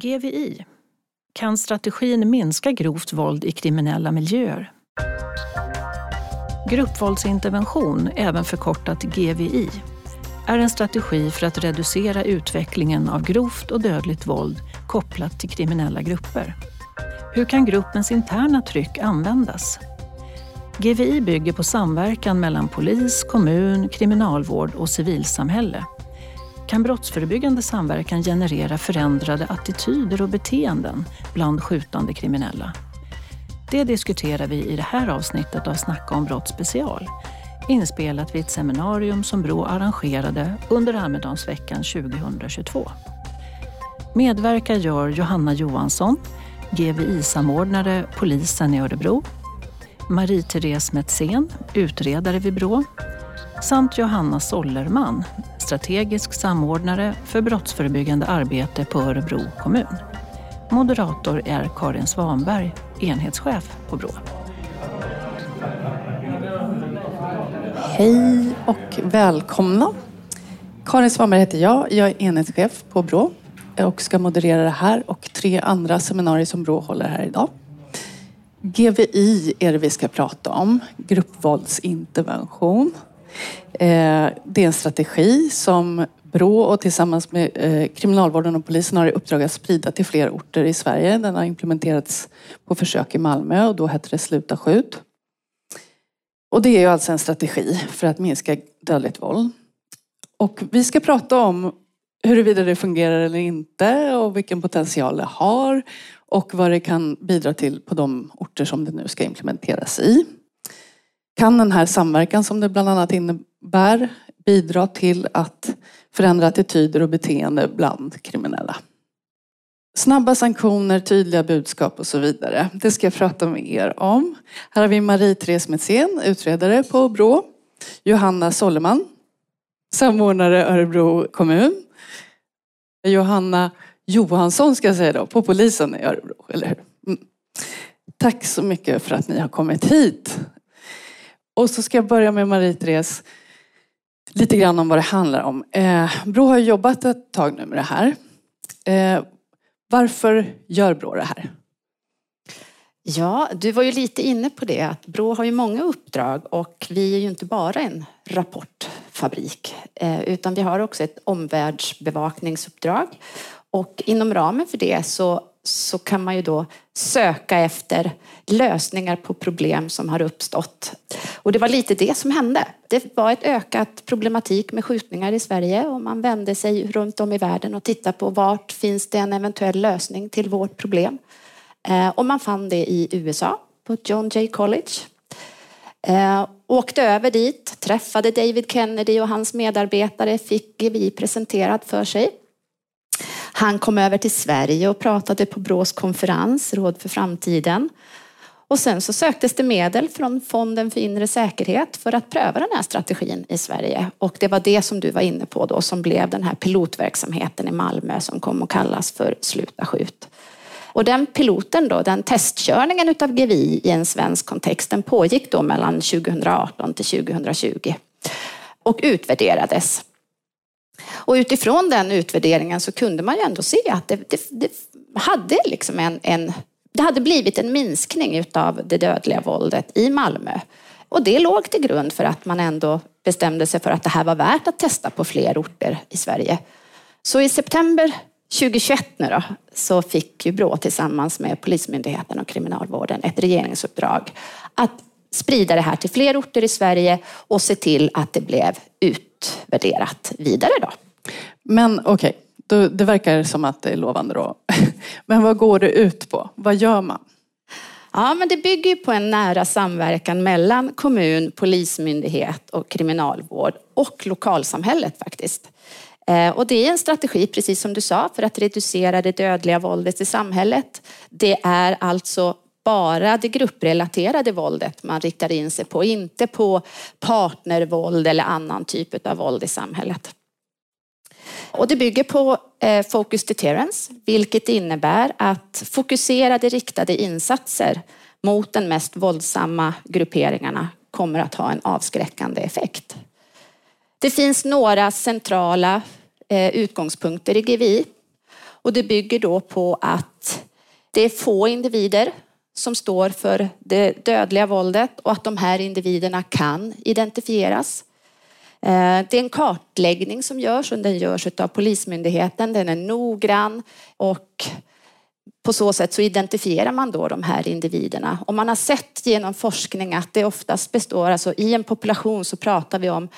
GVI. Kan strategin minska grovt våld i kriminella miljöer? Gruppvåldsintervention, även förkortat GVI, är en strategi för att reducera utvecklingen av grovt och dödligt våld kopplat till kriminella grupper. Hur kan gruppens interna tryck användas? GVI bygger på samverkan mellan polis, kommun, kriminalvård och civilsamhälle. Kan brottsförebyggande samverkan generera förändrade attityder och beteenden bland skjutande kriminella? Det diskuterar vi i det här avsnittet av Snacka om brott special, inspelat vid ett seminarium som Brå arrangerade under Almedalsveckan 2022. Medverkar gör Johanna Johansson, GVI-samordnare Polisen i Örebro, Marie-Therese Metzén, utredare vid Brå, samt Johanna Sollerman, strategisk samordnare för brottsförebyggande arbete på Örebro kommun. Moderator är Karin Svanberg, enhetschef på Brå. Hej och välkomna. Karin Svanberg heter jag. Jag är enhetschef på Brå och ska moderera det här och tre andra seminarier som Brå håller här idag. GVI är det vi ska prata om, gruppvåldsintervention. Eh, det är en strategi som Brå och tillsammans med eh, Kriminalvården och polisen har i uppdrag att sprida till fler orter i Sverige. Den har implementerats på försök i Malmö och då hette det Sluta skjut. Och det är ju alltså en strategi för att minska dödligt våld. Och vi ska prata om huruvida det fungerar eller inte och vilken potential det har och vad det kan bidra till på de orter som det nu ska implementeras i. Kan den här samverkan som det bland annat innebär bidra till att förändra attityder och beteende bland kriminella? Snabba sanktioner, tydliga budskap och så vidare. Det ska jag prata med er om. Här har vi Marie-Therese Metzén, utredare på Brå. Johanna Solleman, samordnare Örebro kommun. Johanna Johansson ska jag säga då, på polisen i Örebro, eller hur? Mm. Tack så mycket för att ni har kommit hit. Och så ska jag börja med Marie-Therese. Lite grann om vad det handlar om. Eh, Brå har jobbat ett tag nu med det här. Eh, varför gör Brå det här? Ja, du var ju lite inne på det att Brå har ju många uppdrag och vi är ju inte bara en rapportfabrik eh, utan vi har också ett omvärldsbevakningsuppdrag och inom ramen för det så, så kan man ju då söka efter lösningar på problem som har uppstått. Och det var lite det som hände. Det var ett ökat problematik med skjutningar i Sverige och man vände sig runt om i världen och tittade på vart finns det en eventuell lösning till vårt problem. Eh, och man fann det i USA på John Jay College. Eh, åkte över dit, träffade David Kennedy och hans medarbetare, fick GVI presenterat för sig. Han kom över till Sverige och pratade på Brås konferens, Råd för framtiden. Och sen så söktes det medel från Fonden för inre säkerhet för att pröva den här strategin i Sverige. Och det var det som du var inne på då som blev den här pilotverksamheten i Malmö som kom att kallas för Sluta skjut. Och den piloten då, den testkörningen utav GVI i en svensk kontext, den pågick då mellan 2018 till 2020 och utvärderades. Och utifrån den utvärderingen så kunde man ju ändå se att det, det, det hade liksom en, en, det hade blivit en minskning utav det dödliga våldet i Malmö. Och det låg till grund för att man ändå bestämde sig för att det här var värt att testa på fler orter i Sverige. Så i september 2021 nu då, så fick ju Brå tillsammans med Polismyndigheten och Kriminalvården ett regeringsuppdrag att sprida det här till fler orter i Sverige och se till att det blev utvärderat vidare då. Men okej, okay. det verkar som att det är lovande då. Men vad går det ut på? Vad gör man? Ja, men det bygger på en nära samverkan mellan kommun, polismyndighet och kriminalvård och lokalsamhället faktiskt. Eh, och det är en strategi, precis som du sa, för att reducera det dödliga våldet i samhället. Det är alltså bara det grupprelaterade våldet man riktar in sig på, inte på partnervåld eller annan typ av våld i samhället. Och det bygger på eh, Focus Deterrence, vilket innebär att fokuserade riktade insatser mot den mest våldsamma grupperingarna kommer att ha en avskräckande effekt. Det finns några centrala eh, utgångspunkter i GVI Och det bygger då på att det är få individer som står för det dödliga våldet och att de här individerna kan identifieras. Eh, det är en kartläggning som görs och den görs av Polismyndigheten. Den är noggrann och på så sätt så identifierar man då de här individerna. Och man har sett genom forskning att det oftast består, alltså i en population så pratar vi om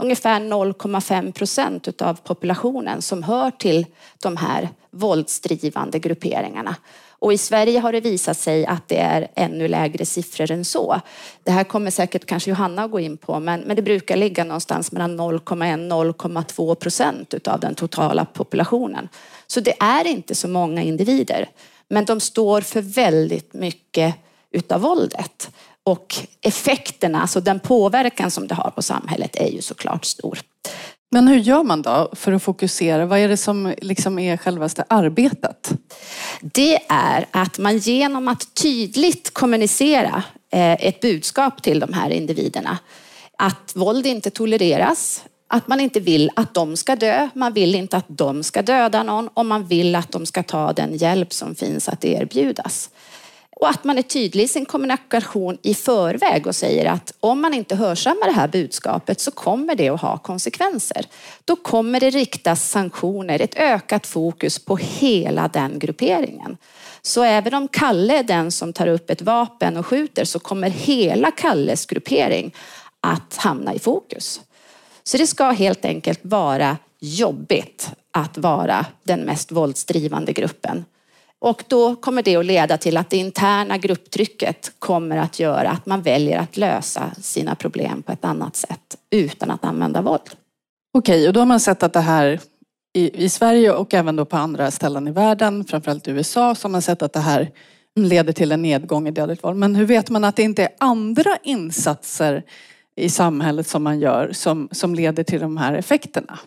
ungefär 0,5 procent av populationen som hör till de här våldsdrivande grupperingarna. Och i Sverige har det visat sig att det är ännu lägre siffror än så. Det här kommer säkert kanske Johanna att gå in på, men, men det brukar ligga någonstans mellan 0,1-0,2 procent av den totala populationen. Så det är inte så många individer, men de står för väldigt mycket utav våldet. Och effekterna, alltså den påverkan som det har på samhället är ju såklart stor. Men hur gör man då för att fokusera? Vad är det som liksom är självaste arbetet? Det är att man genom att tydligt kommunicera eh, ett budskap till de här individerna. Att våld inte tolereras, att man inte vill att de ska dö, man vill inte att de ska döda någon och man vill att de ska ta den hjälp som finns att erbjudas. Och att man är tydlig i sin kommunikation i förväg och säger att om man inte hörsammar det här budskapet så kommer det att ha konsekvenser. Då kommer det riktas sanktioner, ett ökat fokus på hela den grupperingen. Så även om Kalle är den som tar upp ett vapen och skjuter så kommer hela Kalles gruppering att hamna i fokus. Så det ska helt enkelt vara jobbigt att vara den mest våldsdrivande gruppen. Och då kommer det att leda till att det interna grupptrycket kommer att göra att man väljer att lösa sina problem på ett annat sätt utan att använda våld. Okej, och då har man sett att det här i, i Sverige och även då på andra ställen i världen, framförallt i USA, så har man sett att det här leder till en nedgång i dödligt våld. Men hur vet man att det inte är andra insatser i samhället som man gör som, som leder till de här effekterna?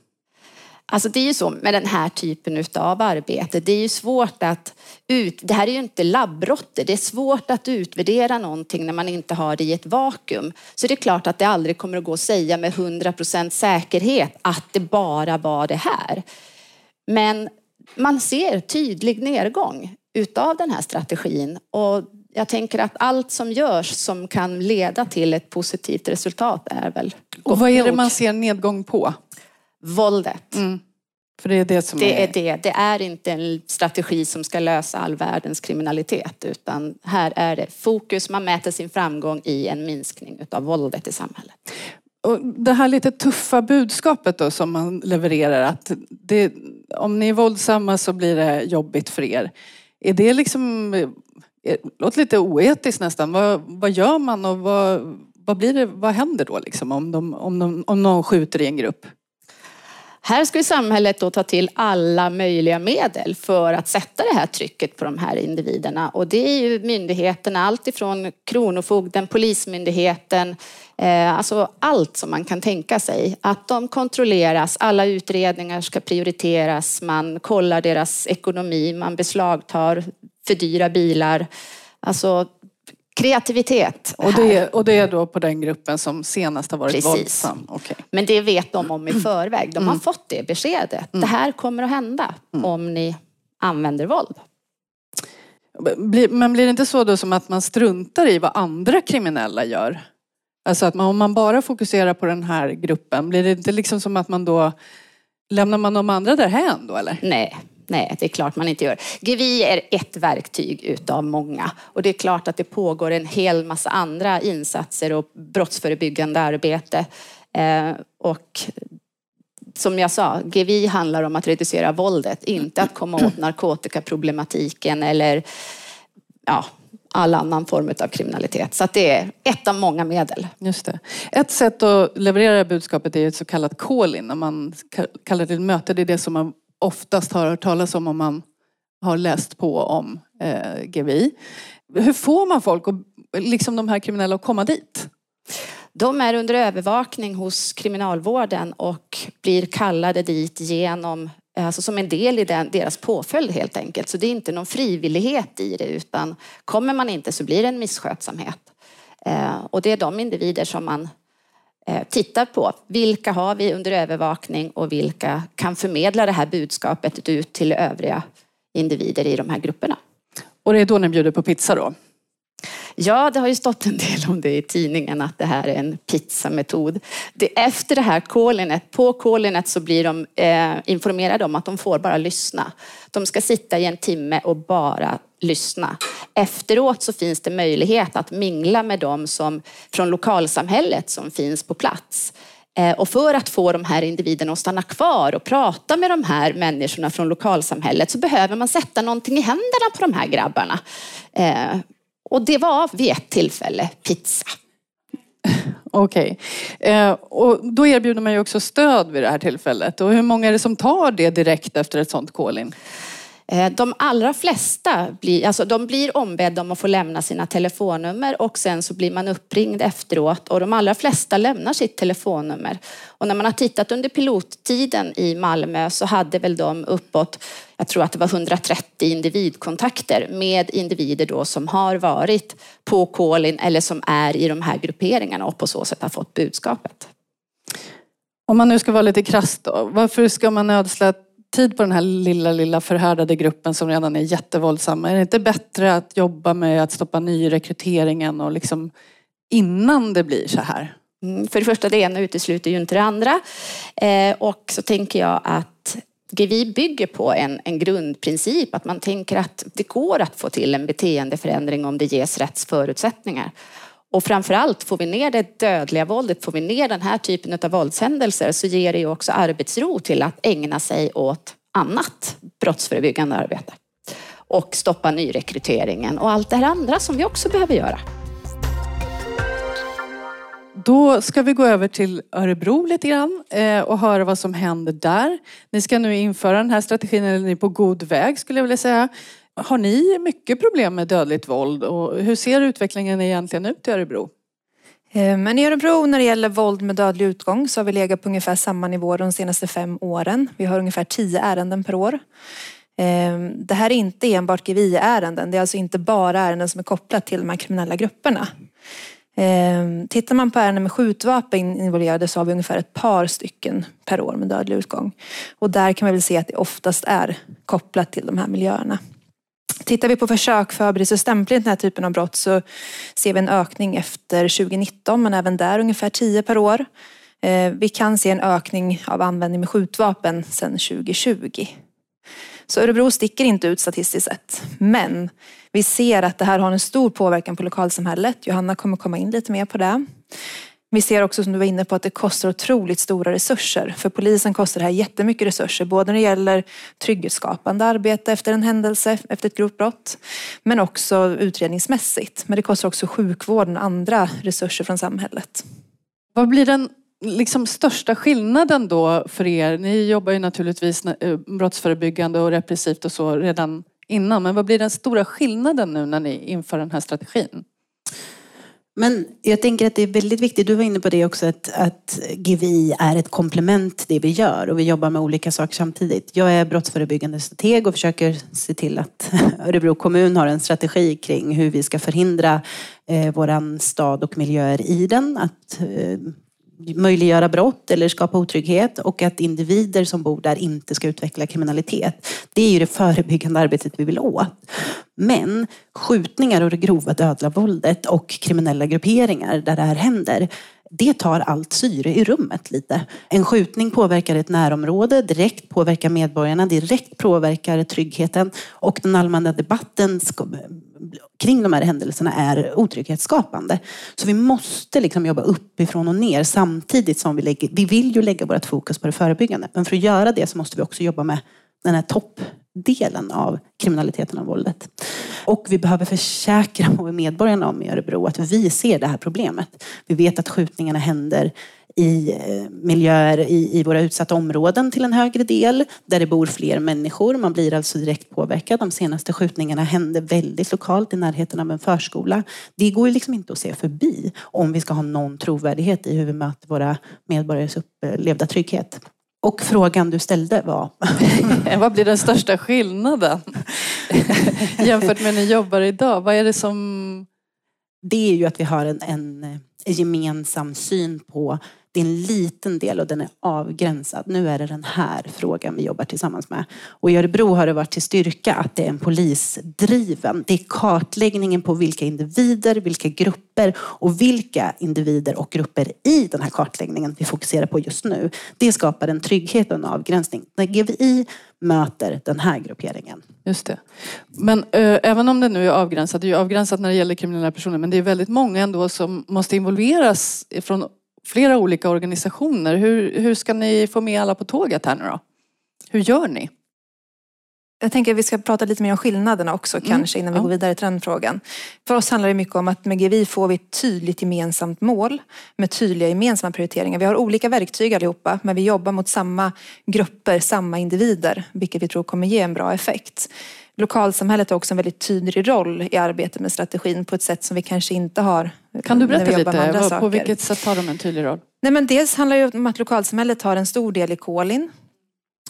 Alltså det är ju så med den här typen av arbete. Det är ju svårt att ut, det här är ju inte labbrotter. Det är svårt att utvärdera någonting när man inte har det i ett vakuum. Så det är klart att det aldrig kommer att gå att säga med 100% säkerhet att det bara var det här. Men man ser tydlig nedgång utav den här strategin och jag tänker att allt som görs som kan leda till ett positivt resultat är väl Och vad är det man ser nedgång på? Våldet. Mm. För det är det som det är... är det. Det är inte en strategi som ska lösa all världens kriminalitet utan här är det fokus, man mäter sin framgång i en minskning utav våldet i samhället. Och det här lite tuffa budskapet då som man levererar att det, om ni är våldsamma så blir det jobbigt för er. Är det liksom, det låter lite oetiskt nästan. Vad, vad gör man och vad, vad, blir det, vad händer då liksom om, de, om, de, om någon skjuter i en grupp? Här ska samhället då ta till alla möjliga medel för att sätta det här trycket på de här individerna. Och det är ju myndigheterna, allt ifrån Kronofogden, Polismyndigheten, eh, alltså allt som man kan tänka sig. Att de kontrolleras, alla utredningar ska prioriteras, man kollar deras ekonomi, man beslagtar för dyra bilar. Alltså kreativitet. Och det, och det är då på den gruppen som senast har varit Precis. våldsam? Okay. Men det vet de om i förväg. De har Mm. fått det beskedet. Det här kommer att hända om ni använder våld. Men blir det inte så då som att man struntar i vad andra kriminella gör? Alltså att man, om man bara fokuserar på den här gruppen, blir det inte liksom som att man då lämnar man de andra därhän då eller? Nej, nej, det är klart man inte gör. GVI är ett verktyg utav många och det är klart att det pågår en hel massa andra insatser och brottsförebyggande arbete. Eh, och som jag sa, GVI handlar om att reducera våldet, inte att komma åt narkotikaproblematiken eller ja, all annan form av kriminalitet. Så att det är ett av många medel. Just det. Ett sätt att leverera budskapet är ett så kallat call-in. När man kallar det till möte. Det är det som man oftast har hört talas om om man har läst på om eh, GVI. Hur får man folk, och, liksom de här kriminella, att komma dit? De är under övervakning hos kriminalvården och blir kallade dit genom, eh, alltså som en del i den, deras påföljd helt enkelt. Så det är inte någon frivillighet i det utan kommer man inte så blir det en misskötsamhet. Eh, och det är de individer som man tittar på vilka har vi under övervakning och vilka kan förmedla det här budskapet ut till övriga individer i de här grupperna. Och det är då ni bjuder på pizza då? Ja, det har ju stått en del om det i tidningen att det här är en pizzametod. Det, efter det här callinet, på callinet så blir de eh, informerade om att de får bara lyssna. De ska sitta i en timme och bara lyssna. Efteråt så finns det möjlighet att mingla med dem som, från lokalsamhället som finns på plats. Eh, och för att få de här individerna att stanna kvar och prata med de här människorna från lokalsamhället så behöver man sätta någonting i händerna på de här grabbarna. Eh, och det var vid ett tillfälle pizza. Okej. Okay. Och då erbjuder man ju också stöd vid det här tillfället. Och hur många är det som tar det direkt efter ett sånt call-in? Eh, de allra flesta blir, alltså de blir ombedda om att få lämna sina telefonnummer och sen så blir man uppringd efteråt och de allra flesta lämnar sitt telefonnummer. Och när man har tittat under pilottiden i Malmö så hade väl de uppåt, jag tror att det var 130 individkontakter med individer då som har varit på Kolin eller som är i de här grupperingarna och på så sätt har fått budskapet. Om man nu ska vara lite krass då, varför ska man ödsla tid på den här lilla, lilla förhärdade gruppen som redan är jättevåldsamma? Är det inte bättre att jobba med att stoppa nyrekryteringen och liksom innan det blir så här? Mm, för det första, det ena utesluter ju inte det andra. Eh, och så tänker jag att vi bygger på en, en grundprincip, att man tänker att det går att få till en beteendeförändring om det ges rätt förutsättningar. Och framförallt får vi ner det dödliga våldet, får vi ner den här typen av våldshändelser så ger det ju också arbetsro till att ägna sig åt annat brottsförebyggande arbete. Och stoppa nyrekryteringen och allt det här andra som vi också behöver göra. Då ska vi gå över till Örebro lite grann eh, och höra vad som händer där. Ni ska nu införa den här strategin, eller ni är på god väg skulle jag vilja säga. Har ni mycket problem med dödligt våld och hur ser utvecklingen egentligen ut i Örebro? Eh, men i Örebro när det gäller våld med dödlig utgång så har vi legat på ungefär samma nivå de senaste fem åren. Vi har ungefär tio ärenden per år. Eh, det här är inte enbart GVI-ärenden. Det är alltså inte bara ärenden som är kopplat till de här kriminella grupperna. Eh, tittar man på ärenden med skjutvapen involverade så har vi ungefär ett par stycken per år med dödlig utgång. Och där kan man väl se att det oftast är kopplat till de här miljöerna. Tittar vi på försök, förberedelse och stämpling den här typen av brott så ser vi en ökning efter 2019 men även där ungefär 10 per år. Eh, vi kan se en ökning av användning med skjutvapen sedan 2020. Så Örebro sticker inte ut statistiskt sett. Men vi ser att det här har en stor påverkan på lokalsamhället. Johanna kommer komma in lite mer på det. Vi ser också som du var inne på att det kostar otroligt stora resurser. För polisen kostar det här jättemycket resurser. Både när det gäller trygghetsskapande arbete efter en händelse, efter ett grovt brott. Men också utredningsmässigt. Men det kostar också sjukvården och andra resurser från samhället. Vad blir den liksom största skillnaden då för er? Ni jobbar ju naturligtvis eh, brottsförebyggande och repressivt och så redan innan. Men vad blir den stora skillnaden nu när ni inför den här strategin? Men jag tänker att det är väldigt viktigt, du var inne på det också, att, att GVI är ett komplement till det vi gör och vi jobbar med olika saker samtidigt. Jag är brottsförebyggande strateg och försöker se till att Örebro kommun har en strategi kring hur vi ska förhindra eh, våran stad och miljöer i den. Att eh, möjliggöra brott eller skapa otrygghet och att individer som bor där inte ska utveckla kriminalitet. Det är ju det förebyggande arbetet vi vill åt. Men skjutningar och det grova dödliga våldet och kriminella grupperingar där det här händer det tar allt syre i rummet lite. En skjutning påverkar ett närområde, direkt påverkar medborgarna, direkt påverkar tryggheten och den allmänna debatten kring de här händelserna är otrygghetsskapande. Så vi måste liksom jobba uppifrån och ner samtidigt som vi lägger, vi vill ju lägga vårt fokus på det förebyggande. Men för att göra det så måste vi också jobba med den här toppdelen av kriminaliteten och våldet. Och vi behöver försäkra medborgarna om i Örebro att vi ser det här problemet. Vi vet att skjutningarna händer i eh, miljöer i, i våra utsatta områden till en högre del, där det bor fler människor. Man blir alltså direkt påverkad. De senaste skjutningarna hände väldigt lokalt i närheten av en förskola. Det går ju liksom inte att se förbi om vi ska ha någon trovärdighet i hur vi möter våra medborgares upplevda trygghet. Och frågan du ställde var? Vad blir den största skillnaden jämfört med när ni jobbar idag? Vad är det som... Det är ju att vi har en, en gemensam syn på det är en liten del och den är avgränsad. Nu är det den här frågan vi jobbar tillsammans med. Och i Örebro har det varit till styrka att det är en polisdriven. Det är kartläggningen på vilka individer, vilka grupper och vilka individer och grupper i den här kartläggningen vi fokuserar på just nu. Det skapar en trygghet och en avgränsning. När GVI möter den här grupperingen. Just det. Men äh, även om det nu är avgränsat, det är ju avgränsat när det gäller kriminella personer, men det är väldigt många ändå som måste involveras från flera olika organisationer. Hur, hur ska ni få med alla på tåget här nu då? Hur gör ni? Jag tänker att vi ska prata lite mer om skillnaderna också mm. kanske innan vi går vidare till den frågan. För oss handlar det mycket om att med GVI får vi ett tydligt gemensamt mål med tydliga gemensamma prioriteringar. Vi har olika verktyg allihopa men vi jobbar mot samma grupper, samma individer vilket vi tror kommer ge en bra effekt. Lokalsamhället har också en väldigt tydlig roll i arbetet med strategin på ett sätt som vi kanske inte har Kan du berätta lite? På vilket sätt har de en tydlig roll? Nej, men dels handlar det om att lokalsamhället har en stor del i Kolin.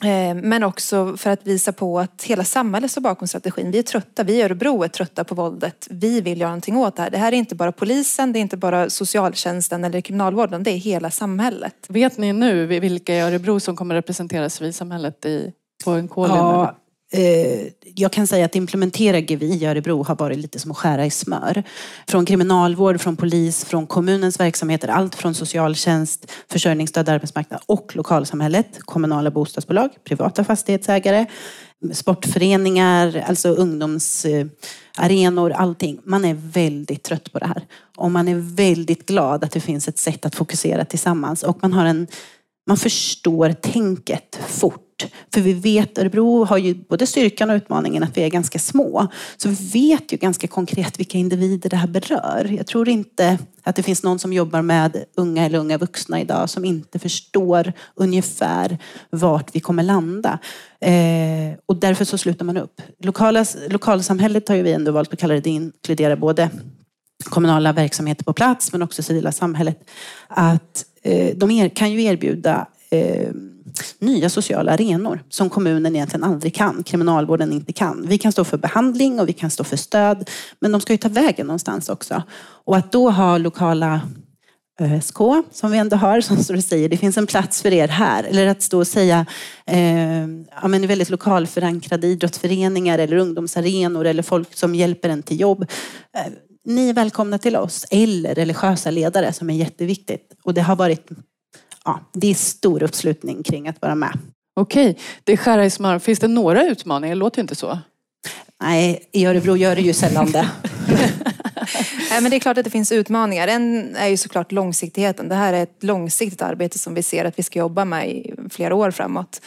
Eh, men också för att visa på att hela samhället står bakom strategin. Vi är trötta, vi i Örebro är trötta på våldet. Vi vill göra någonting åt det här. Det här är inte bara polisen, det är inte bara socialtjänsten eller kriminalvården, det är hela samhället. Vet ni nu vilka i Örebro som kommer representera civilsamhället i, på en Kolin? Ja, Eh, jag kan säga att implementera GVI i Örebro har varit lite som att skära i smör. Från kriminalvård, från polis, från kommunens verksamheter, allt från socialtjänst, försörjningsstöd, arbetsmarknad och lokalsamhället, kommunala bostadsbolag, privata fastighetsägare, sportföreningar, alltså ungdomsarenor, allting. Man är väldigt trött på det här. Och man är väldigt glad att det finns ett sätt att fokusera tillsammans. Och man har en man förstår tänket fort för vi vet, Örebro har ju både styrkan och utmaningen att vi är ganska små. Så vi vet ju ganska konkret vilka individer det här berör. Jag tror inte att det finns någon som jobbar med unga eller unga vuxna idag som inte förstår ungefär vart vi kommer landa. Eh, och därför så slutar man upp. Lokala, lokalsamhället har ju vi ändå valt att kalla det, det inkluderar både kommunala verksamheter på plats men också civila samhället. Att eh, de kan ju erbjuda eh, nya sociala arenor som kommunen egentligen aldrig kan, kriminalvården inte kan. Vi kan stå för behandling och vi kan stå för stöd, men de ska ju ta vägen någonstans också. Och att då ha lokala eh, ÖSK, som vi ändå har, som står och säger det finns en plats för er här. Eller att stå och säga eh, ja, men väldigt lokalförankrade idrottsföreningar eller ungdomsarenor eller folk som hjälper en till jobb. Eh, ni är välkomna till oss. Eller religiösa ledare som är jätteviktigt. Och det har varit ja, det är stor uppslutning kring att vara med. Okej, det är skära i smör. Finns det några utmaningar? Det låter ju inte så. Nej, i Örebro gör det ju sällan det. Nej, men det är klart att det finns utmaningar. En är ju såklart långsiktigheten. Det här är ett långsiktigt arbete som vi ser att vi ska jobba med i flera år framåt.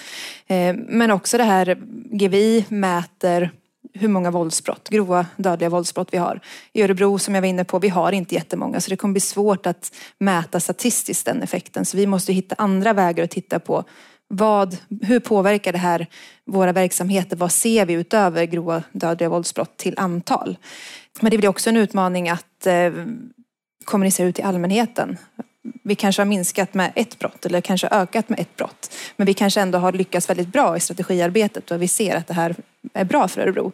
Eh, men också det här, GVI mäter hur många våldsbrott, grova dödliga våldsbrott vi har. I Örebro som jag var inne på, vi har inte jättemånga så det kommer bli svårt att mäta statistiskt den effekten. Så vi måste hitta andra vägar att titta på. Vad, hur påverkar det här våra verksamheter? Vad ser vi utöver grova dödliga våldsbrott till antal? Men det blir också en utmaning att eh, kommunicera ut till allmänheten vi kanske har minskat med ett brott eller kanske ökat med ett brott. Men vi kanske ändå har lyckats väldigt bra i strategiarbetet och vi ser att det här är bra för Örebro.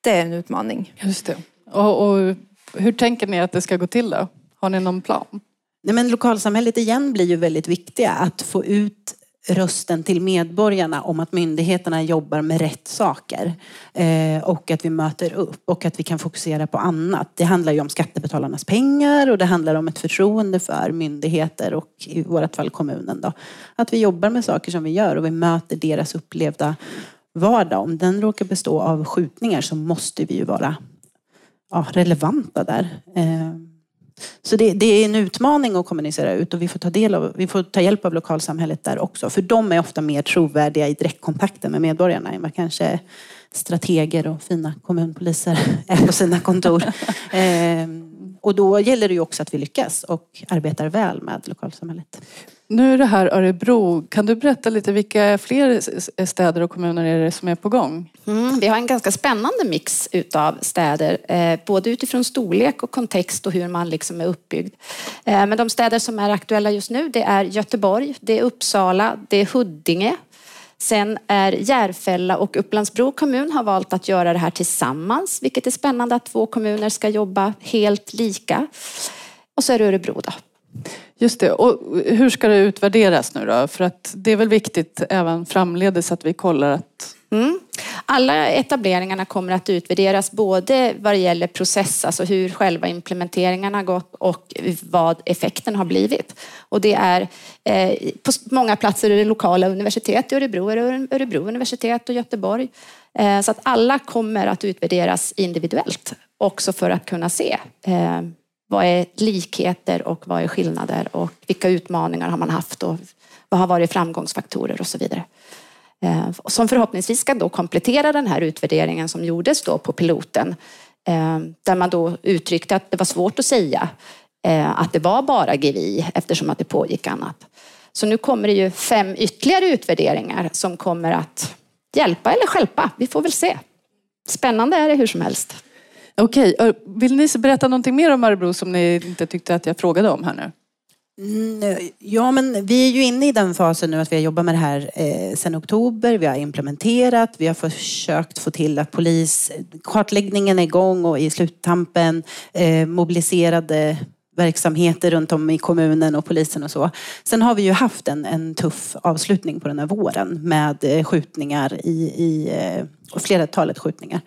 Det är en utmaning. Just det. Och, och hur tänker ni att det ska gå till då? Har ni någon plan? Nej, men lokalsamhället igen blir ju väldigt viktiga. Att få ut rösten till medborgarna om att myndigheterna jobbar med rätt saker. Eh, och att vi möter upp och att vi kan fokusera på annat. Det handlar ju om skattebetalarnas pengar och det handlar om ett förtroende för myndigheter och i vårt fall kommunen. Då. Att vi jobbar med saker som vi gör och vi möter deras upplevda vardag. Om den råkar bestå av skjutningar så måste vi ju vara ja, relevanta där. Eh, så det, det, är en utmaning att kommunicera ut och vi får, ta del av, vi får ta hjälp av lokalsamhället där också. För de är ofta mer trovärdiga i direktkontakten med medborgarna än vad kanske strateger och fina kommunpoliser är på sina kontor. och då gäller det ju också att vi lyckas och arbetar väl med lokalsamhället. Nu är det här Örebro. Kan du berätta lite vilka fler städer och kommuner är det som är på gång? Mm, vi har en ganska spännande mix utav städer, eh, både utifrån storlek och kontext och hur man liksom är uppbyggd. Eh, men de städer som är aktuella just nu det är Göteborg, det är Uppsala, det är Huddinge. Sen är Järfälla och Upplandsbro kommun har valt att göra det här tillsammans, vilket är spännande att två kommuner ska jobba helt lika. Och så är det Örebro då. Just det. Och hur ska det utvärderas nu då? För att det är väl viktigt även framledes att vi kollar att Mm. Alla etableringarna kommer att utvärderas både vad det gäller process, alltså hur själva implementeringen har gått och vad effekten har blivit. Och det är eh, på många platser är det lokala universitet. I Örebro är det Örebro universitet och Göteborg. Eh, så att alla kommer att utvärderas individuellt också för att kunna se eh, vad är likheter och vad är skillnader och vilka utmaningar har man haft och vad har varit framgångsfaktorer och så vidare. Eh, som förhoppningsvis ska då komplettera den här utvärderingen som gjordes då på piloten. Eh, där man då uttryckte att det var svårt att säga eh, att det var bara GVI eftersom att det pågick annat. Så nu kommer det ju fem ytterligare utvärderingar som kommer att hjälpa eller skälpa. Vi får väl se. Spännande är det hur som helst. Okej, eh, vill ni berätta någonting mer om Örebro som ni inte tyckte att jag frågade om här nu? Mm, eh, ja, men vi är ju inne i den fasen nu att vi har jobbat med det här eh, sedan oktober. Vi har implementerat, vi har försökt få till att polis, kartläggningen är igång och i sluttampen, eh, mobiliserade verksamheter runt om i kommunen och polisen och så. Sen har vi ju haft en, en tuff avslutning på den här våren med eh, skjutningar i, i eh, och flertalet skjutningar.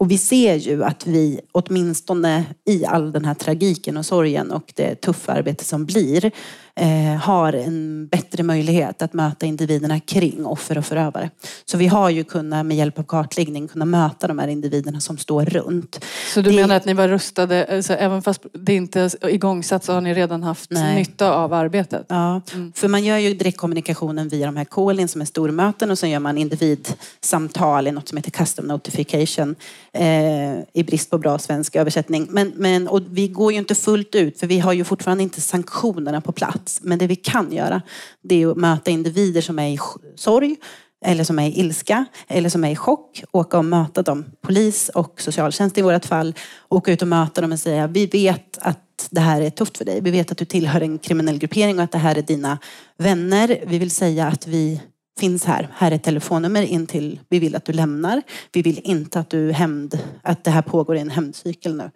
Och vi ser ju att vi, åtminstone i all den här tragiken och sorgen och det tuffa arbete som blir, eh, har en bättre möjlighet att möta individerna kring offer och förövare. Så vi har ju kunnat med hjälp av kartläggning kunna möta de här individerna som står runt. Så du det... menar att ni var rustade, alltså, även fast det inte är igångsatt så har ni redan haft Nej. nytta av arbetet? Ja, mm. för man gör ju direktkommunikationen via de här call som är stormöten och sen gör man individsamtal i något som heter custom notification eh, i brist på bra svensk översättning. Men, men, och vi går ju inte fullt ut för vi har ju fortfarande inte sanktionerna på plats. Men det vi kan göra, det är att möta individer som är i sorg, eller som är i ilska, eller som är i chock. Åka och möta dem, polis och socialtjänst i vårt fall. Åka ut och möta dem och säga, vi vet att det här är tufft för dig. Vi vet att du tillhör en kriminell gruppering och att det här är dina vänner. Vi vill säga att vi finns här. Här är ett telefonnummer in till vi vill att du lämnar. Vi vill inte att du hämnd, att det här pågår i en hämndcykel nu.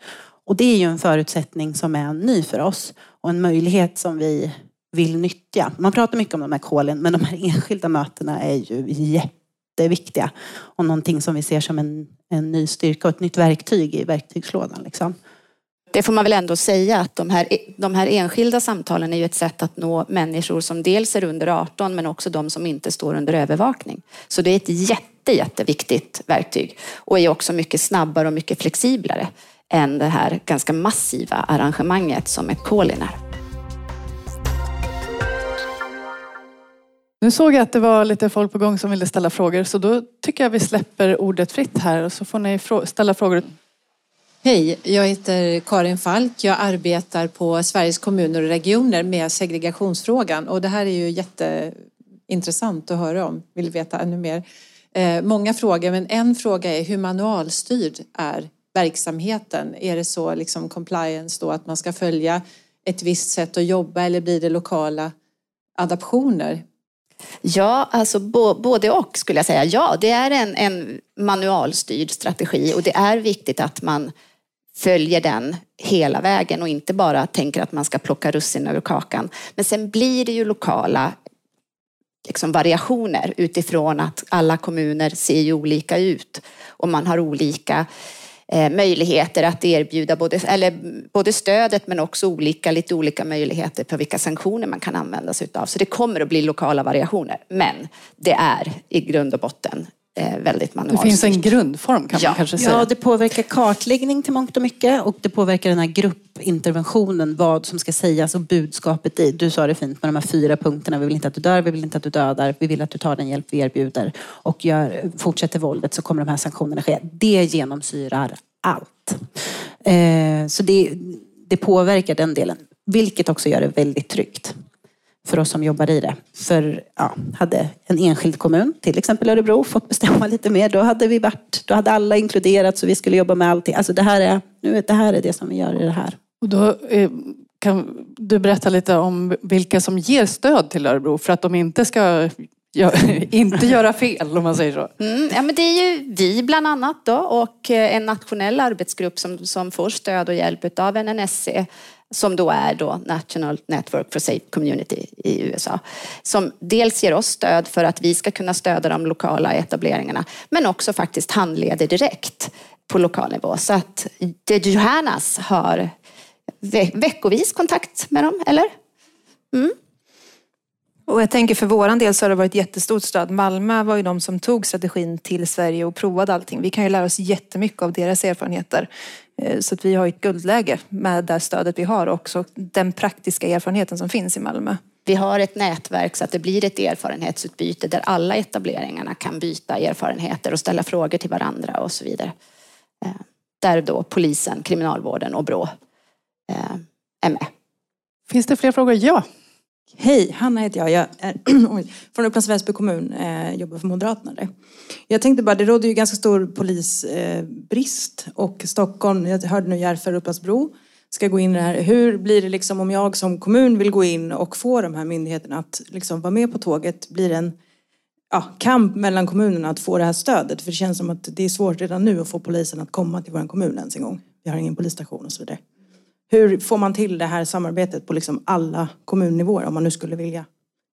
Och det är ju en förutsättning som är ny för oss och en möjlighet som vi vill nyttja. Man pratar mycket om de här kolen men de här enskilda mötena är ju jätteviktiga och någonting som vi ser som en, en ny styrka och ett nytt verktyg i verktygslådan. Liksom. Det får man väl ändå säga att de här, de här enskilda samtalen är ju ett sätt att nå människor som dels är under 18 men också de som inte står under övervakning. Så det är ett jätte, jätteviktigt verktyg och är också mycket snabbare och mycket flexiblare än det här ganska massiva arrangemanget som ett Colin är. Nu såg jag att det var lite folk på gång som ville ställa frågor så då tycker jag vi släpper ordet fritt här och så får ni ställa frågor. Hej, jag heter Karin Falk. Jag arbetar på Sveriges kommuner och regioner med segregationsfrågan och det här är ju jätteintressant att höra om. Vill veta ännu mer. Eh, många frågor, men en fråga är hur manualstyrd är verksamheten? Är det så liksom compliance då att man ska följa ett visst sätt att jobba eller blir det lokala adaptioner? Ja, alltså både och skulle jag säga. Ja, det är en, en manualstyrd strategi och det är viktigt att man följer den hela vägen och inte bara tänker att man ska plocka russin ur kakan. Men sen blir det ju lokala liksom variationer utifrån att alla kommuner ser ju olika ut och man har olika Eh, möjligheter att erbjuda både, eller både stödet men också olika, lite olika möjligheter på vilka sanktioner man kan använda sig av. Så det kommer att bli lokala variationer. Men det är i grund och botten väldigt manualstyrt. Det finns en grundform kan ja. man kanske säga. Ja, det påverkar kartläggning till mångt och mycket och det påverkar den här gruppinterventionen, vad som ska sägas och budskapet i. Du sa det fint med de här fyra punkterna. Vi vill inte att du dör, vi vill inte att du dödar, vi vill att du tar den hjälp vi erbjuder och gör, fortsätter våldet så kommer de här sanktionerna ske. Det genomsyrar allt. Eh, så det, det påverkar den delen, vilket också gör det väldigt tryggt för oss som jobbar i det. För ja, hade en enskild kommun, till exempel Örebro, fått bestämma lite mer, då hade vi varit, då hade alla inkluderats och vi skulle jobba med allting. Alltså det här är, nu, det här är det som vi gör i det här. Och då eh, kan du berätta lite om vilka som ger stöd till Örebro för att de inte ska inte göra fel om man säger så. Mm, ja, men det är ju vi bland annat då och eh, en nationell arbetsgrupp som, som får stöd och hjälp av NNSC som då är då National Network for Safe Community i USA. Som dels ger oss stöd för att vi ska kunna stödja de lokala etableringarna, men också faktiskt handleder direkt på lokal nivå. Så att The Johannas har ve veckovis kontakt med dem, eller? Mm. Och jag tänker för våran del så har det varit jättestort stöd. Malmö var ju de som tog strategin till Sverige och provade allting. Vi kan ju lära oss jättemycket av deras erfarenheter. Eh, så att vi har ett guldläge med det stödet vi har och också den praktiska erfarenheten som finns i Malmö. Vi har ett nätverk så att det blir ett erfarenhetsutbyte där alla etableringarna kan byta erfarenheter och ställa frågor till varandra och så vidare. Eh, där då polisen, kriminalvården och Brå eh, är med. Finns det fler frågor? Ja. Hej, Hanna heter jag. Jag är från Upplands Väsby kommun, eh, jobbar för Moderaterna där. Jag tänkte bara, det råder ju ganska stor polisbrist eh, och Stockholm, jag hörde nu Järfälla och Upplandsbro ska gå in i det här. Hur blir det liksom om jag som kommun vill gå in och få de här myndigheterna att liksom vara med på tåget? Blir det en ja, kamp mellan kommunerna att få det här stödet? För det känns som att det är svårt redan nu att få polisen att komma till vår kommun ens en gång. Vi har ingen polisstation och så vidare. Hur får man till det här samarbetet på liksom alla kommunnivåer om man nu skulle vilja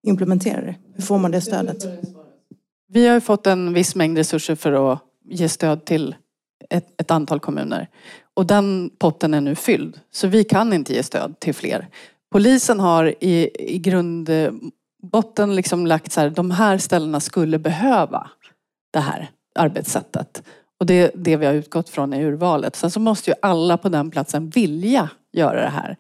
implementera det? Hur får man det stödet? Vi har fått en viss mängd resurser för att ge stöd till ett, ett, antal kommuner. Och den potten är nu fylld. Så vi kan inte ge stöd till fler. Polisen har i, i grundbotten liksom lagt så här, de här ställena skulle behöva det här arbetssättet. Och det är det vi har utgått från i urvalet. Sen så måste ju alla på den platsen vilja göra det här.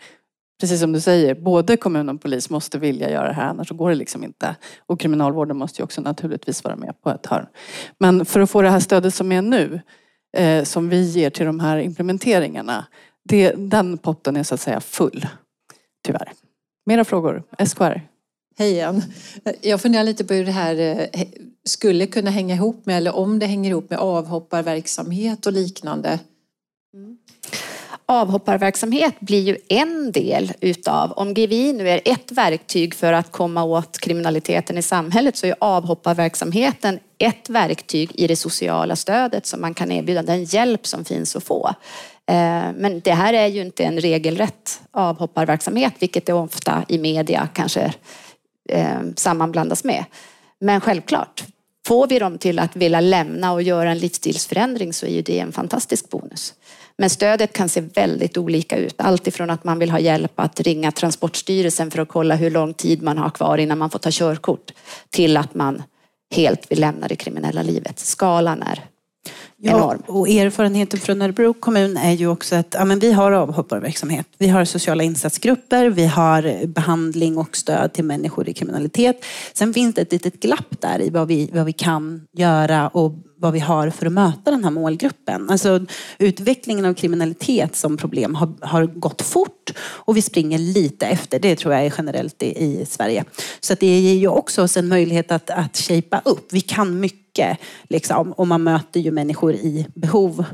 Precis som du säger, både kommun och polis måste vilja göra det här annars så går det liksom inte. Och kriminalvården måste ju också naturligtvis vara med på ett hörn. Men för att få det här stödet som är nu, eh, som vi ger till de här implementeringarna, det, den potten är så att säga full. Tyvärr. Mera frågor? SKR? Hej igen. Jag funderar lite på hur det här eh, skulle kunna hänga ihop med, eller om det hänger ihop med avhopparverksamhet och liknande. Mm avhopparverksamhet blir ju en del utav, om GVI nu är ett verktyg för att komma åt kriminaliteten i samhället så är avhopparverksamheten ett verktyg i det sociala stödet som man kan erbjuda, den hjälp som finns att få. Eh, men det här är ju inte en regelrätt avhopparverksamhet, vilket det ofta i media kanske eh, sammanblandas med. Men självklart, får vi dem till att vilja lämna och göra en livsstilsförändring så är ju det en fantastisk bonus. Men stödet kan se väldigt olika ut. Allt ifrån att man vill ha hjälp att ringa Transportstyrelsen för att kolla hur lång tid man har kvar innan man får ta körkort till att man helt vill lämna det kriminella livet. Skalan är Ja, och erfarenheten från Örebro kommun är ju också att ja, men vi har avhopparverksamhet. Vi har sociala insatsgrupper, vi har behandling och stöd till människor i kriminalitet. Sen finns det ett litet glapp där i vad vi, vad vi kan göra och vad vi har för att möta den här målgruppen. Alltså utvecklingen av kriminalitet som problem har, har gått fort och vi springer lite efter. Det tror jag är generellt i, i Sverige. Så det ger ju också oss en möjlighet att, att shapea upp. Vi kan mycket liksom, och man möter ju människor i behov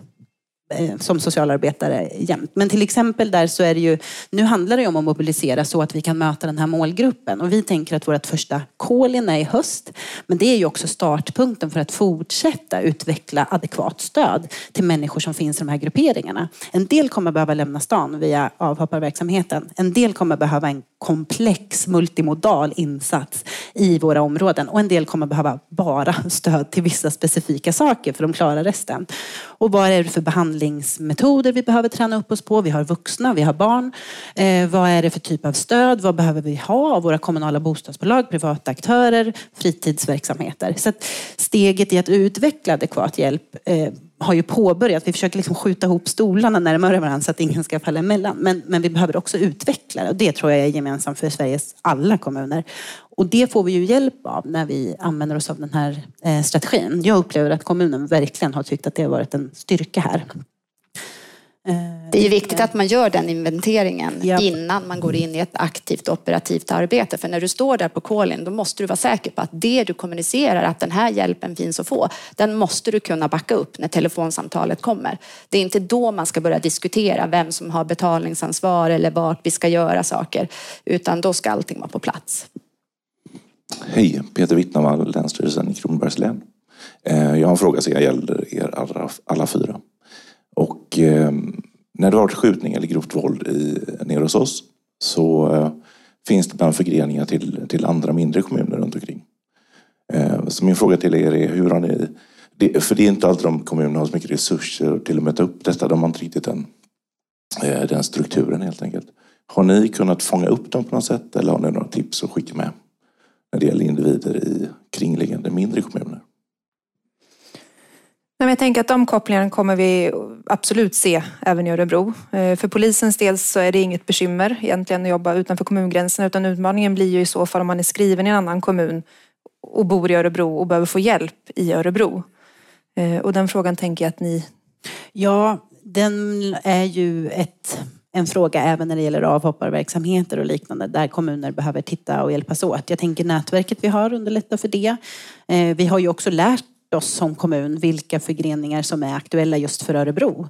eh, som socialarbetare jämt. Men till exempel där så är det ju, nu handlar det ju om att mobilisera så att vi kan möta den här målgruppen. Och vi tänker att vårt första call-in är i höst. Men det är ju också startpunkten för att fortsätta utveckla adekvat stöd till människor som finns i de här grupperingarna. En del kommer behöva lämna stan via avhopparverksamheten. En del kommer behöva en komplex multimodal insats i våra områden. Och en del kommer behöva bara stöd till vissa specifika saker för de klarar resten. Och vad är det för behandlingsmetoder vi behöver träna upp oss på? Vi har vuxna, vi har barn. Eh, vad är det för typ av stöd? Vad behöver vi ha av våra kommunala bostadsbolag, privata aktörer, fritidsverksamheter? Så att steget i att utveckla adekvat hjälp eh, har ju påbörjat. Vi försöker liksom skjuta ihop stolarna närmare varandra så att ingen ska falla emellan. Men, men vi behöver också utveckla det och det tror jag är gemensamt för Sveriges alla kommuner. Och det får vi ju hjälp av när vi använder oss av den här eh, strategin. Jag upplever att kommunen verkligen har tyckt att det har varit en styrka här. Eh, det är viktigt att man gör den inventeringen ja. innan man går in i ett aktivt operativt arbete. För när du står där på call då måste du vara säker på att det du kommunicerar, att den här hjälpen finns att få, den måste du kunna backa upp när telefonsamtalet kommer. Det är inte då man ska börja diskutera vem som har betalningsansvar eller vart vi ska göra saker, utan då ska allting vara på plats. Hej, Peter Wittnavall, Länsstyrelsen i Kronobergs län. Eh, jag har en fråga som gäller er alla, alla fyra. Och eh, när det har varit skjutning eller grovt våld i, nere hos oss så eh, finns det ibland förgreningar till, till andra mindre kommuner runt omkring. Eh, så min fråga till er är hur har ni det, för det är inte alltid de kommunerna har så mycket resurser till att möta upp detta. De har inte riktigt den, eh, den strukturen helt enkelt. Har ni kunnat fånga upp dem på något sätt eller har ni några tips att skicka med när det gäller individer i kringliggande mindre kommuner? jag tänker att de kopplingarna kommer vi absolut se även i Örebro. Eh, för polisens del så är det inget bekymmer egentligen att jobba utanför kommungränserna utan utmaningen blir ju i så fall om man är skriven i en annan kommun och bor i Örebro och behöver få hjälp i Örebro. Eh, och den frågan tänker jag att ni... Ja, den är ju ett, en fråga även när det gäller avhopparverksamheter och liknande där kommuner behöver titta och hjälpas åt. Jag tänker nätverket vi har underlättar för det. Eh, vi har ju också lärt oss som kommun vilka förgreningar som är aktuella just för Örebro.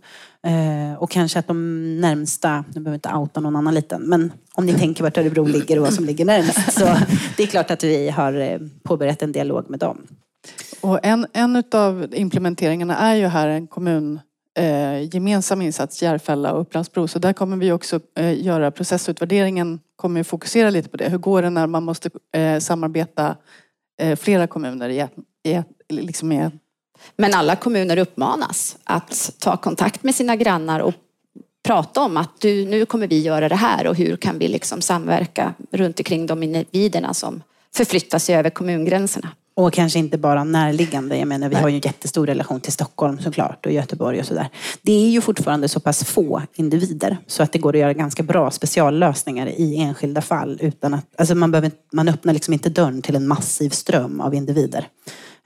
Eh, och kanske att de närmsta, nu behöver inte outa någon annan liten, men om ni tänker vart Örebro ligger och vad som ligger närmast. Så det är klart att vi har eh, påbörjat en dialog med dem. Och en, en av implementeringarna är ju här en kommun eh, gemensam insats, Järfälla och Upplandsbro. Så där kommer vi också eh, göra processutvärderingen, kommer fokusera lite på det. Hur går det när man måste eh, samarbeta eh, flera kommuner i, i, liksom i men alla kommuner uppmanas att ta kontakt med sina grannar och prata om att du, nu kommer vi göra det här och hur kan vi liksom samverka runt omkring de individerna som förflyttar sig över kommungränserna. Och kanske inte bara närliggande. Jag menar, vi har ju en jättestor relation till Stockholm såklart och Göteborg och sådär. Det är ju fortfarande så pass få individer så att det går att göra ganska bra speciallösningar i enskilda fall. Utan att, alltså man, behöver, man öppnar liksom inte dörren till en massiv ström av individer.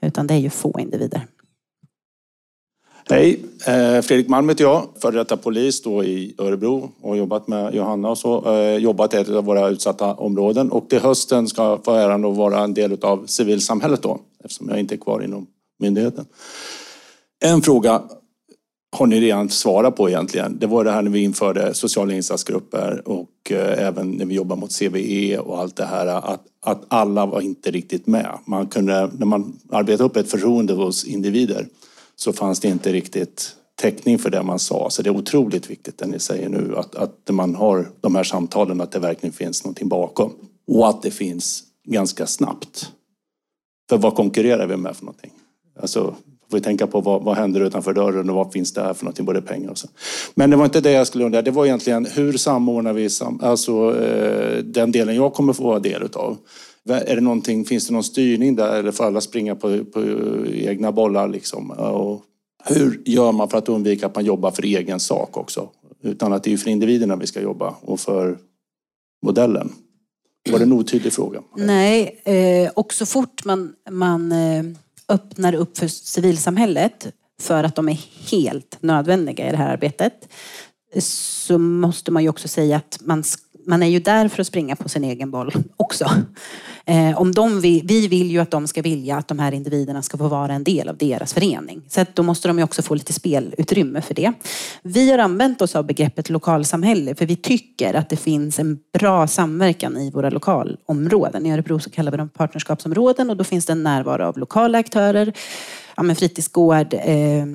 Utan det är ju få individer. Hej, eh, Fredrik Malm heter jag, före detta polis då i Örebro och jobbat med Johanna och så. Eh, jobbat i ett av våra utsatta områden och till hösten ska jag få äran att vara en del av civilsamhället då eftersom jag inte är kvar inom myndigheten. En fråga har ni redan svarat på egentligen. Det var det här när vi införde sociala insatsgrupper och eh, även när vi jobbar mot CVE och allt det här att, att alla var inte riktigt med. Man kunde, när man arbetar upp ett förtroende hos individer så fanns det inte riktigt täckning för det man sa. Så det är otroligt viktigt det ni säger nu, att, att man har de här samtalen, att det verkligen finns någonting bakom. Och att det finns ganska snabbt. För vad konkurrerar vi med för någonting? Alltså, får vi tänka på vad, vad händer utanför dörren och vad finns det här för någonting, både pengar och så. Men det var inte det jag skulle undra, det var egentligen hur samordnar vi sam, alltså, eh, den delen jag kommer få vara del utav. Är det någonting, finns det någon styrning där eller får alla springa på, på egna bollar? Liksom? Och hur gör man för att undvika att man jobbar för egen sak också? Utan att det är för individerna vi ska jobba och för modellen. Var det en otydlig fråga? Nej, eh, och så fort man, man eh, öppnar upp för civilsamhället för att de är helt nödvändiga i det här arbetet så måste man ju också säga att man man är ju där för att springa på sin egen boll också. Eh, om de vill, vi vill ju att de ska vilja att de här individerna ska få vara en del av deras förening. Så då måste de ju också få lite spelutrymme för det. Vi har använt oss av begreppet lokalsamhälle för vi tycker att det finns en bra samverkan i våra lokalområden. I Örebro så kallar vi dem partnerskapsområden och då finns det en närvaro av lokala aktörer, ja, fritidsgård, eh,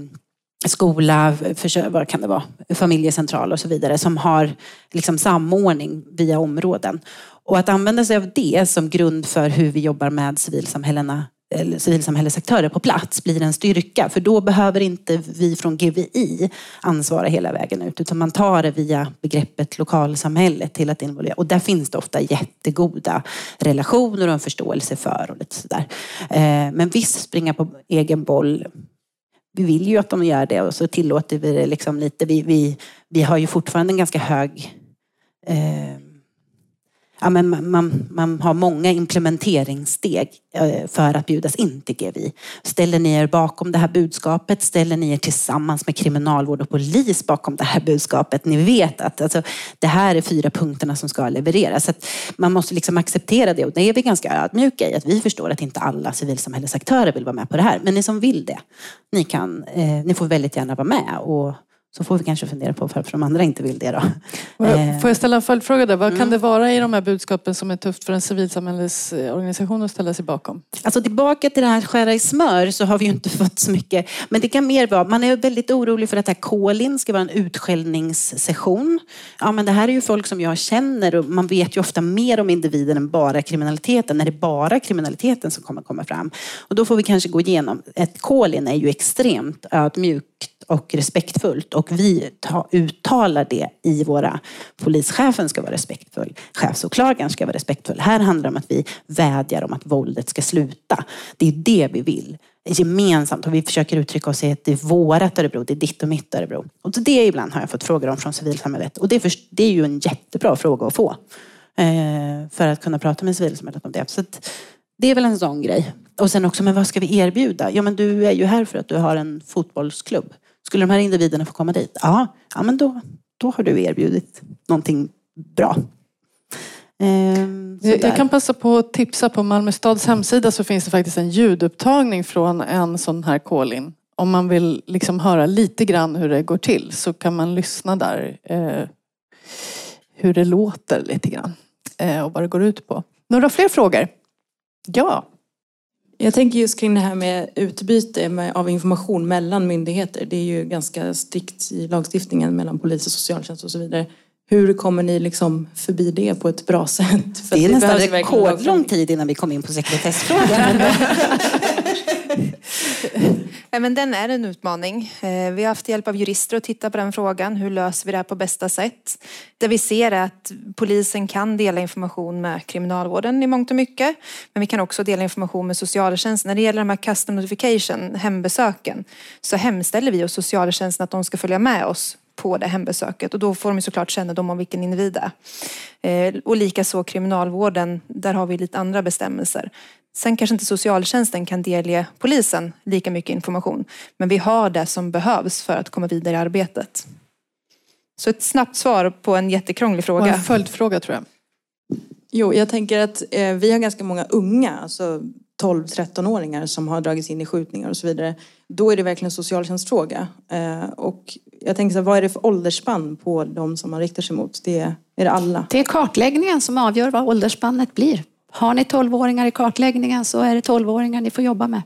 skola, för, vad kan det vara, familjecentral och så vidare som har liksom samordning via områden. Och att använda sig av det som grund för hur vi jobbar med civilsamhällena eller civilsamhällesaktörer på plats blir en styrka. För då behöver inte vi från GVI ansvara hela vägen ut utan man tar det via begreppet lokalsamhället till att involvera. Och där finns det ofta jättegoda relationer och en förståelse för och lite sådär. Eh, men visst, springa på egen boll vi vill ju att de gör det och så tillåter vi det liksom lite. Vi, vi, vi har ju fortfarande en ganska hög eh, ja, men man, man har många implementeringssteg eh, för att bjudas in till GVI. Ställer ni er bakom det här budskapet? Ställer ni er tillsammans med kriminalvård och polis bakom det här budskapet? Ni vet att alltså, det här är fyra punkterna som ska levereras. Så man måste liksom acceptera det och det är vi ganska ödmjuka i. Att vi förstår att inte alla civilsamhällesaktörer vill vara med på det här. Men ni som vill det, ni, kan, eh, ni får väldigt gärna vara med och så får vi kanske fundera på varför de andra inte vill det då. Eh. Får jag ställa en följdfråga där? Vad Mm. kan det vara i de här budskapen som är tufft för en civilsamhällesorganisation att ställa sig bakom? Alltså tillbaka till det här skära i smör så har vi ju inte fått så mycket. Men det kan mer vara, man är väldigt orolig för att det här Kolin ska vara en utskällningssession. Ja men det här är ju folk som jag känner och man vet ju ofta mer om individen än bara kriminaliteten. När det är bara kriminaliteten som kommer komma fram. Och då får vi kanske gå igenom, ett Kolin är ju extremt ödmjukt och respektfullt och vi ta, uttalar det i våra... Polischefen ska vara respektfull, chefsåklagaren ska vara respektfull. Här handlar det om att vi vädjar om att våldet ska sluta. Det är det vi vill gemensamt och vi försöker uttrycka oss i att det är vårat Örebro, det är ditt och mitt Örebro. Och det ibland har jag fått frågor om från civilsamhället och det är, för, det är ju en jättebra fråga att få. Eh, för att kunna prata med civilsamhället om det. Så att, det är väl en sån grej. Och sen också, men vad ska vi erbjuda? Ja men du är ju här för att du har en fotbollsklubb. Skulle de här individerna få komma dit? Ja, ja men då, då har du erbjudit någonting bra. Ehm, Jag, kan passa på att tipsa på Malmö stads hemsida så finns det faktiskt en ljudupptagning från en sån här call-in. Om man vill liksom höra lite grann hur det går till så kan man lyssna där. Eh, hur det låter lite grann. Eh, och vad det går ut på. Några fler frågor? Ja. Jag tänker just kring det här med utbyte av information mellan myndigheter. Det är ju ganska strikt i lagstiftningen mellan polis och socialtjänst och så vidare. Hur kommer ni liksom förbi det på ett bra sätt? För Det är nästan rekordlång tid innan vi kom in på sekretessfrågan. Ja, men den är en utmaning. Eh, vi har haft hjälp av jurister att titta på den frågan. Hur löser vi det här på bästa sätt? Det vi ser är att polisen kan dela information med kriminalvården i mångt och mycket. Men vi kan också dela information med socialtjänsten. När det gäller de här custom notification, hembesöken, så hemställer vi hos socialtjänsten att de ska följa med oss på det hembesöket och då får de såklart kännedom om vilken individ det är. Eh, Och likaså kriminalvården, där har vi lite andra bestämmelser. Sen kanske inte socialtjänsten kan delge polisen lika mycket information. Men vi har det som behövs för att komma vidare i arbetet. Så ett snabbt svar på en jättekrånglig Och fråga. en följdfråga tror jag. Jo, jag tänker att eh, vi har ganska många unga, alltså 12-13-åringar som har dragits in i skjutningar och så vidare. Då är det verkligen en socialtjänstfråga. Eh, och jag tänker så här, vad är det för åldersspann på de som man riktar sig mot? Det, är det alla? Det är kartläggningen som avgör vad åldersspannet blir. Har ni 12-åringar i kartläggningen så är det 12-åringar ni får jobba med.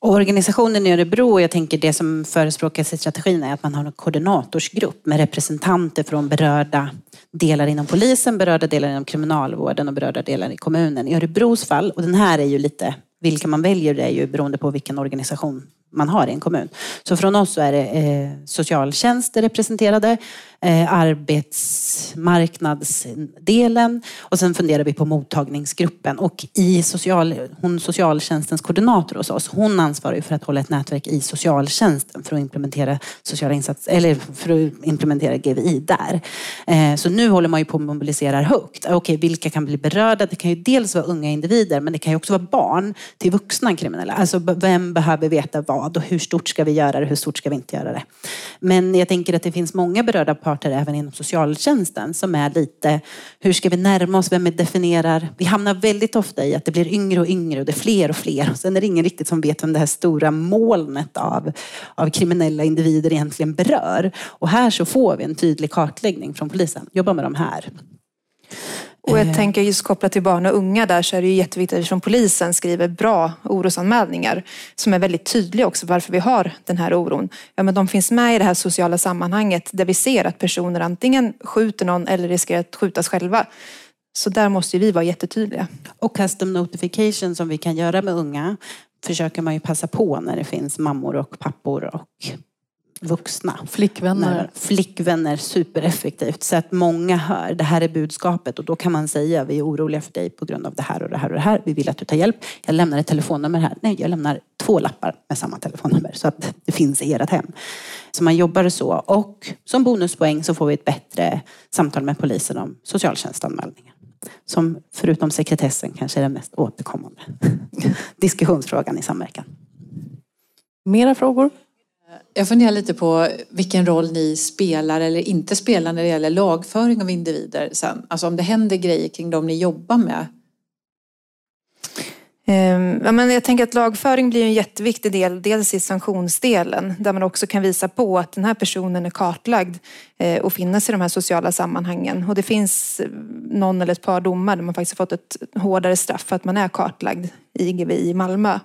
Och organisationen i Örebro, jag tänker det som förespråkas i strategin är att man har en koordinatorsgrupp med representanter från berörda delar inom polisen, berörda delar inom kriminalvården och berörda delar i kommunen. I Örebros fall, och den här är ju lite, vilka man väljer det är ju beroende på vilken organisation man har i en kommun. Så från oss så är det eh, socialtjänster representerade, eh, arbetsmarknadsdelen och sen funderar vi på mottagningsgruppen. Och i social, hon, socialtjänstens koordinator hos oss, hon ansvarar ju för att hålla ett nätverk i socialtjänsten för att implementera sociala insatser, eller för att implementera GVI där. Eh, så nu håller man ju på att mobilisera högt. Okej, vilka kan bli berörda? Det kan ju dels vara unga individer, men det kan ju också vara barn till vuxna kriminella. Alltså vem behöver veta vad och hur stort ska vi göra det, hur stort ska vi inte göra det? Men jag tänker att det finns många berörda parter även inom socialtjänsten som är lite, hur ska vi närma oss, vem vi definierar? Vi hamnar väldigt ofta i att det blir yngre och yngre och det är fler och fler. Och sen är det ingen riktigt som vet vem det här stora molnet av, av kriminella individer egentligen berör. Och här så får vi en tydlig kartläggning från polisen. Jobba med de här. Och jag tänker just kopplat till barn och unga där så är det ju jätteviktigt att polisen skriver bra orosanmälningar som är väldigt tydliga också varför vi har den här oron. Ja, men de finns med i det här sociala sammanhanget där vi ser att personer antingen skjuter någon eller riskerar att skjutas själva. Så där måste vi vara jättetydliga. Och custom notification som vi kan göra med unga försöker man ju passa på när det finns mammor och pappor och vuxna. Flickvänner. Flickvänner, supereffektivt. Så att många hör, det här är budskapet och då kan man säga, vi är oroliga för dig på grund av det här och det här och det här. Vi vill att du tar hjälp. Jag lämnar ett telefonnummer här. Nej, jag lämnar två lappar med samma telefonnummer så att det finns i ert hem. Så man jobbar så. Och som bonuspoäng så får vi ett bättre samtal med polisen om socialtjänstanmälningar. Som förutom sekretessen kanske är den mest återkommande diskussionsfrågan i samverkan. Mera frågor? Jag funderar lite på vilken roll ni spelar eller inte spelar när det gäller lagföring av individer sen. Alltså om det händer grejer kring dem ni jobbar med. Ehm, ja, men jag tänker att lagföring blir en jätteviktig del, dels i sanktionsdelen där man också kan visa på att den här personen är kartlagd eh, och finnas i de här sociala sammanhangen. Och det finns eh, någon eller ett par domar där man faktiskt har fått ett hårdare straff för att man är kartlagd i IGV i Malmö.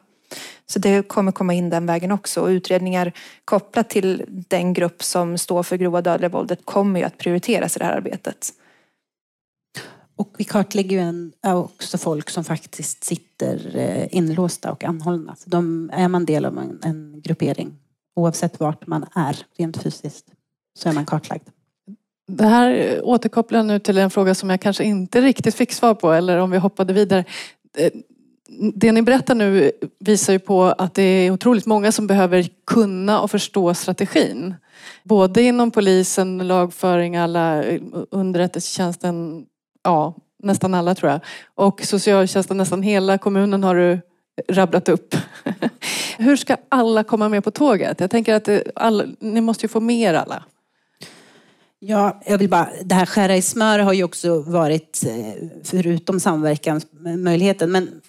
Så det kommer komma in den vägen också. Och utredningar kopplat till den grupp som står för grova dödliga våldet kommer ju att prioriteras i det här arbetet. Och vi kartlägger ju också folk som faktiskt sitter eh, inlåsta och anhållna. Så de, är man del av en, en gruppering, oavsett vart man är rent fysiskt, så är man kartlagd. Det här återkopplar nu till en fråga som jag kanske inte riktigt fick svar på, eller om vi hoppade vidare. Det ni berättar nu visar ju på att det är otroligt många som behöver kunna och förstå strategin. Både inom polisen, lagföring, alla eh, underrättelsetjänsten, ja nästan alla tror jag. Och socialtjänsten, nästan hela kommunen har du rabblat upp. Hur ska alla komma med på tåget? Jag tänker att eh, alla, ni måste ju få mer alla. Ja, jag vill bara, det här skära i smör har ju också varit, eh, förutom samverkansmöjligheten, men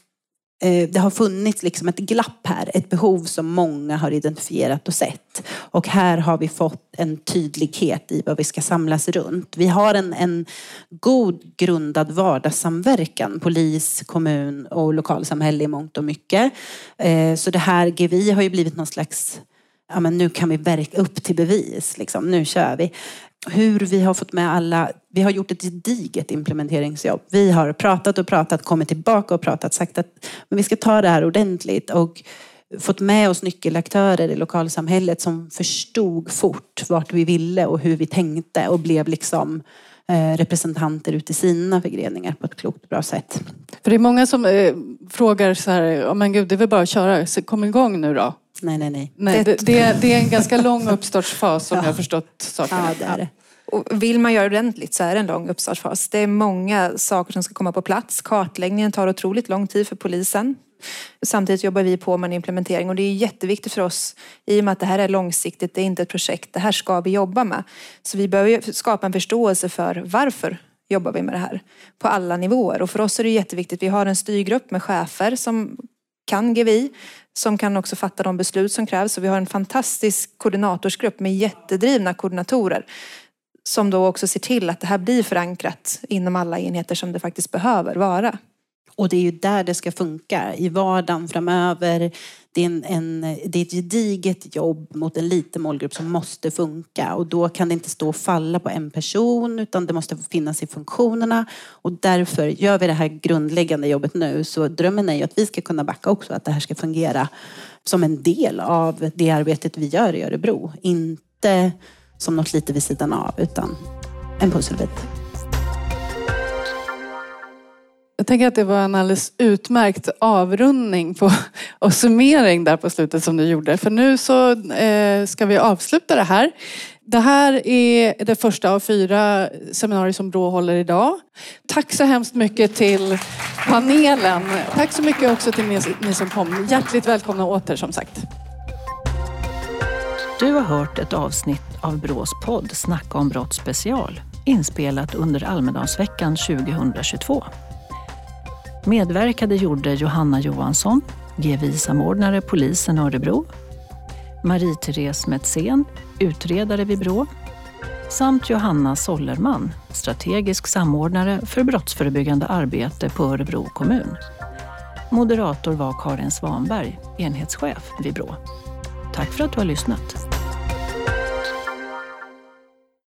Eh, det har funnits liksom ett glapp här, ett behov som många har identifierat och sett. Och här har vi fått en tydlighet i vad vi ska samlas runt. Vi har en, en god grundad vardagssamverkan, polis, kommun och lokalsamhälle i mångt och mycket. Eh, så det här GVI har ju blivit någon slags ja men nu kan vi verka upp till bevis, liksom. nu kör vi hur vi har fått med alla, vi har gjort ett gediget implementeringsjobb. Vi har pratat och pratat, kommit tillbaka och pratat, sagt att men vi ska ta det här ordentligt och fått med oss nyckelaktörer i lokalsamhället som förstod fort vart vi ville och hur vi tänkte och blev liksom eh, representanter ute i sina förgreningar på ett klokt bra sätt. För det är många som eh, frågar så här, oh, men gud det är väl bara att köra, så kom igång nu då. Nej, nej, nej. nej det, det, är, det är en ganska lång uppstartsfas som ja. jag har förstått saken. Ja, det är det. Och vill man göra det ordentligt så är det en lång uppstartsfas. Det är många saker som ska komma på plats. Kartläggningen tar otroligt lång tid för polisen. Samtidigt jobbar vi på med en implementering och det är jätteviktigt för oss i och med att det här är långsiktigt, det är inte ett projekt, det här ska vi jobba med. Så vi behöver skapa en förståelse för varför jobbar vi med det här på alla nivåer. Och för oss är det jätteviktigt, vi har en styrgrupp med chefer som kan GVI, som kan också fatta de beslut som krävs. Så vi har en fantastisk koordinatorsgrupp med jättedrivna koordinatorer som då också ser till att det här blir förankrat inom alla enheter som det faktiskt behöver vara. Och det är ju där det ska funka, i vardagen framöver. Det är, en, en, det är ett gediget jobb mot en liten målgrupp som måste funka och då kan det inte stå och falla på en person utan det måste finnas i funktionerna och därför gör vi det här grundläggande jobbet nu så drömmen är ju att vi ska kunna backa också, att det här ska fungera som en del av det arbetet vi gör i Örebro. Inte som något lite vid sidan av, utan en pusselbit. Jag tänker att det var en alldeles utmärkt avrundning på, och summering där på slutet som du gjorde. För nu så eh, ska vi avsluta det här. Det här är det första av fyra seminarier som Brå håller idag. Tack så hemskt mycket till panelen. Tack så mycket också till ni, ni som kom. Hjärtligt välkomna åter som sagt. Du har hört ett avsnitt av Brås podd Snacka om brott special inspelat under Almedalsveckan 2022. Medverkade gjorde Johanna Johansson, GVI-samordnare Polisen Örebro, Marie-Therese Metzén, utredare vid Brå, samt Johanna Sollerman, strategisk samordnare för brottsförebyggande arbete på Örebro kommun. Moderator var Karin Svanberg, enhetschef vid Brå. Tack för att du har lyssnat.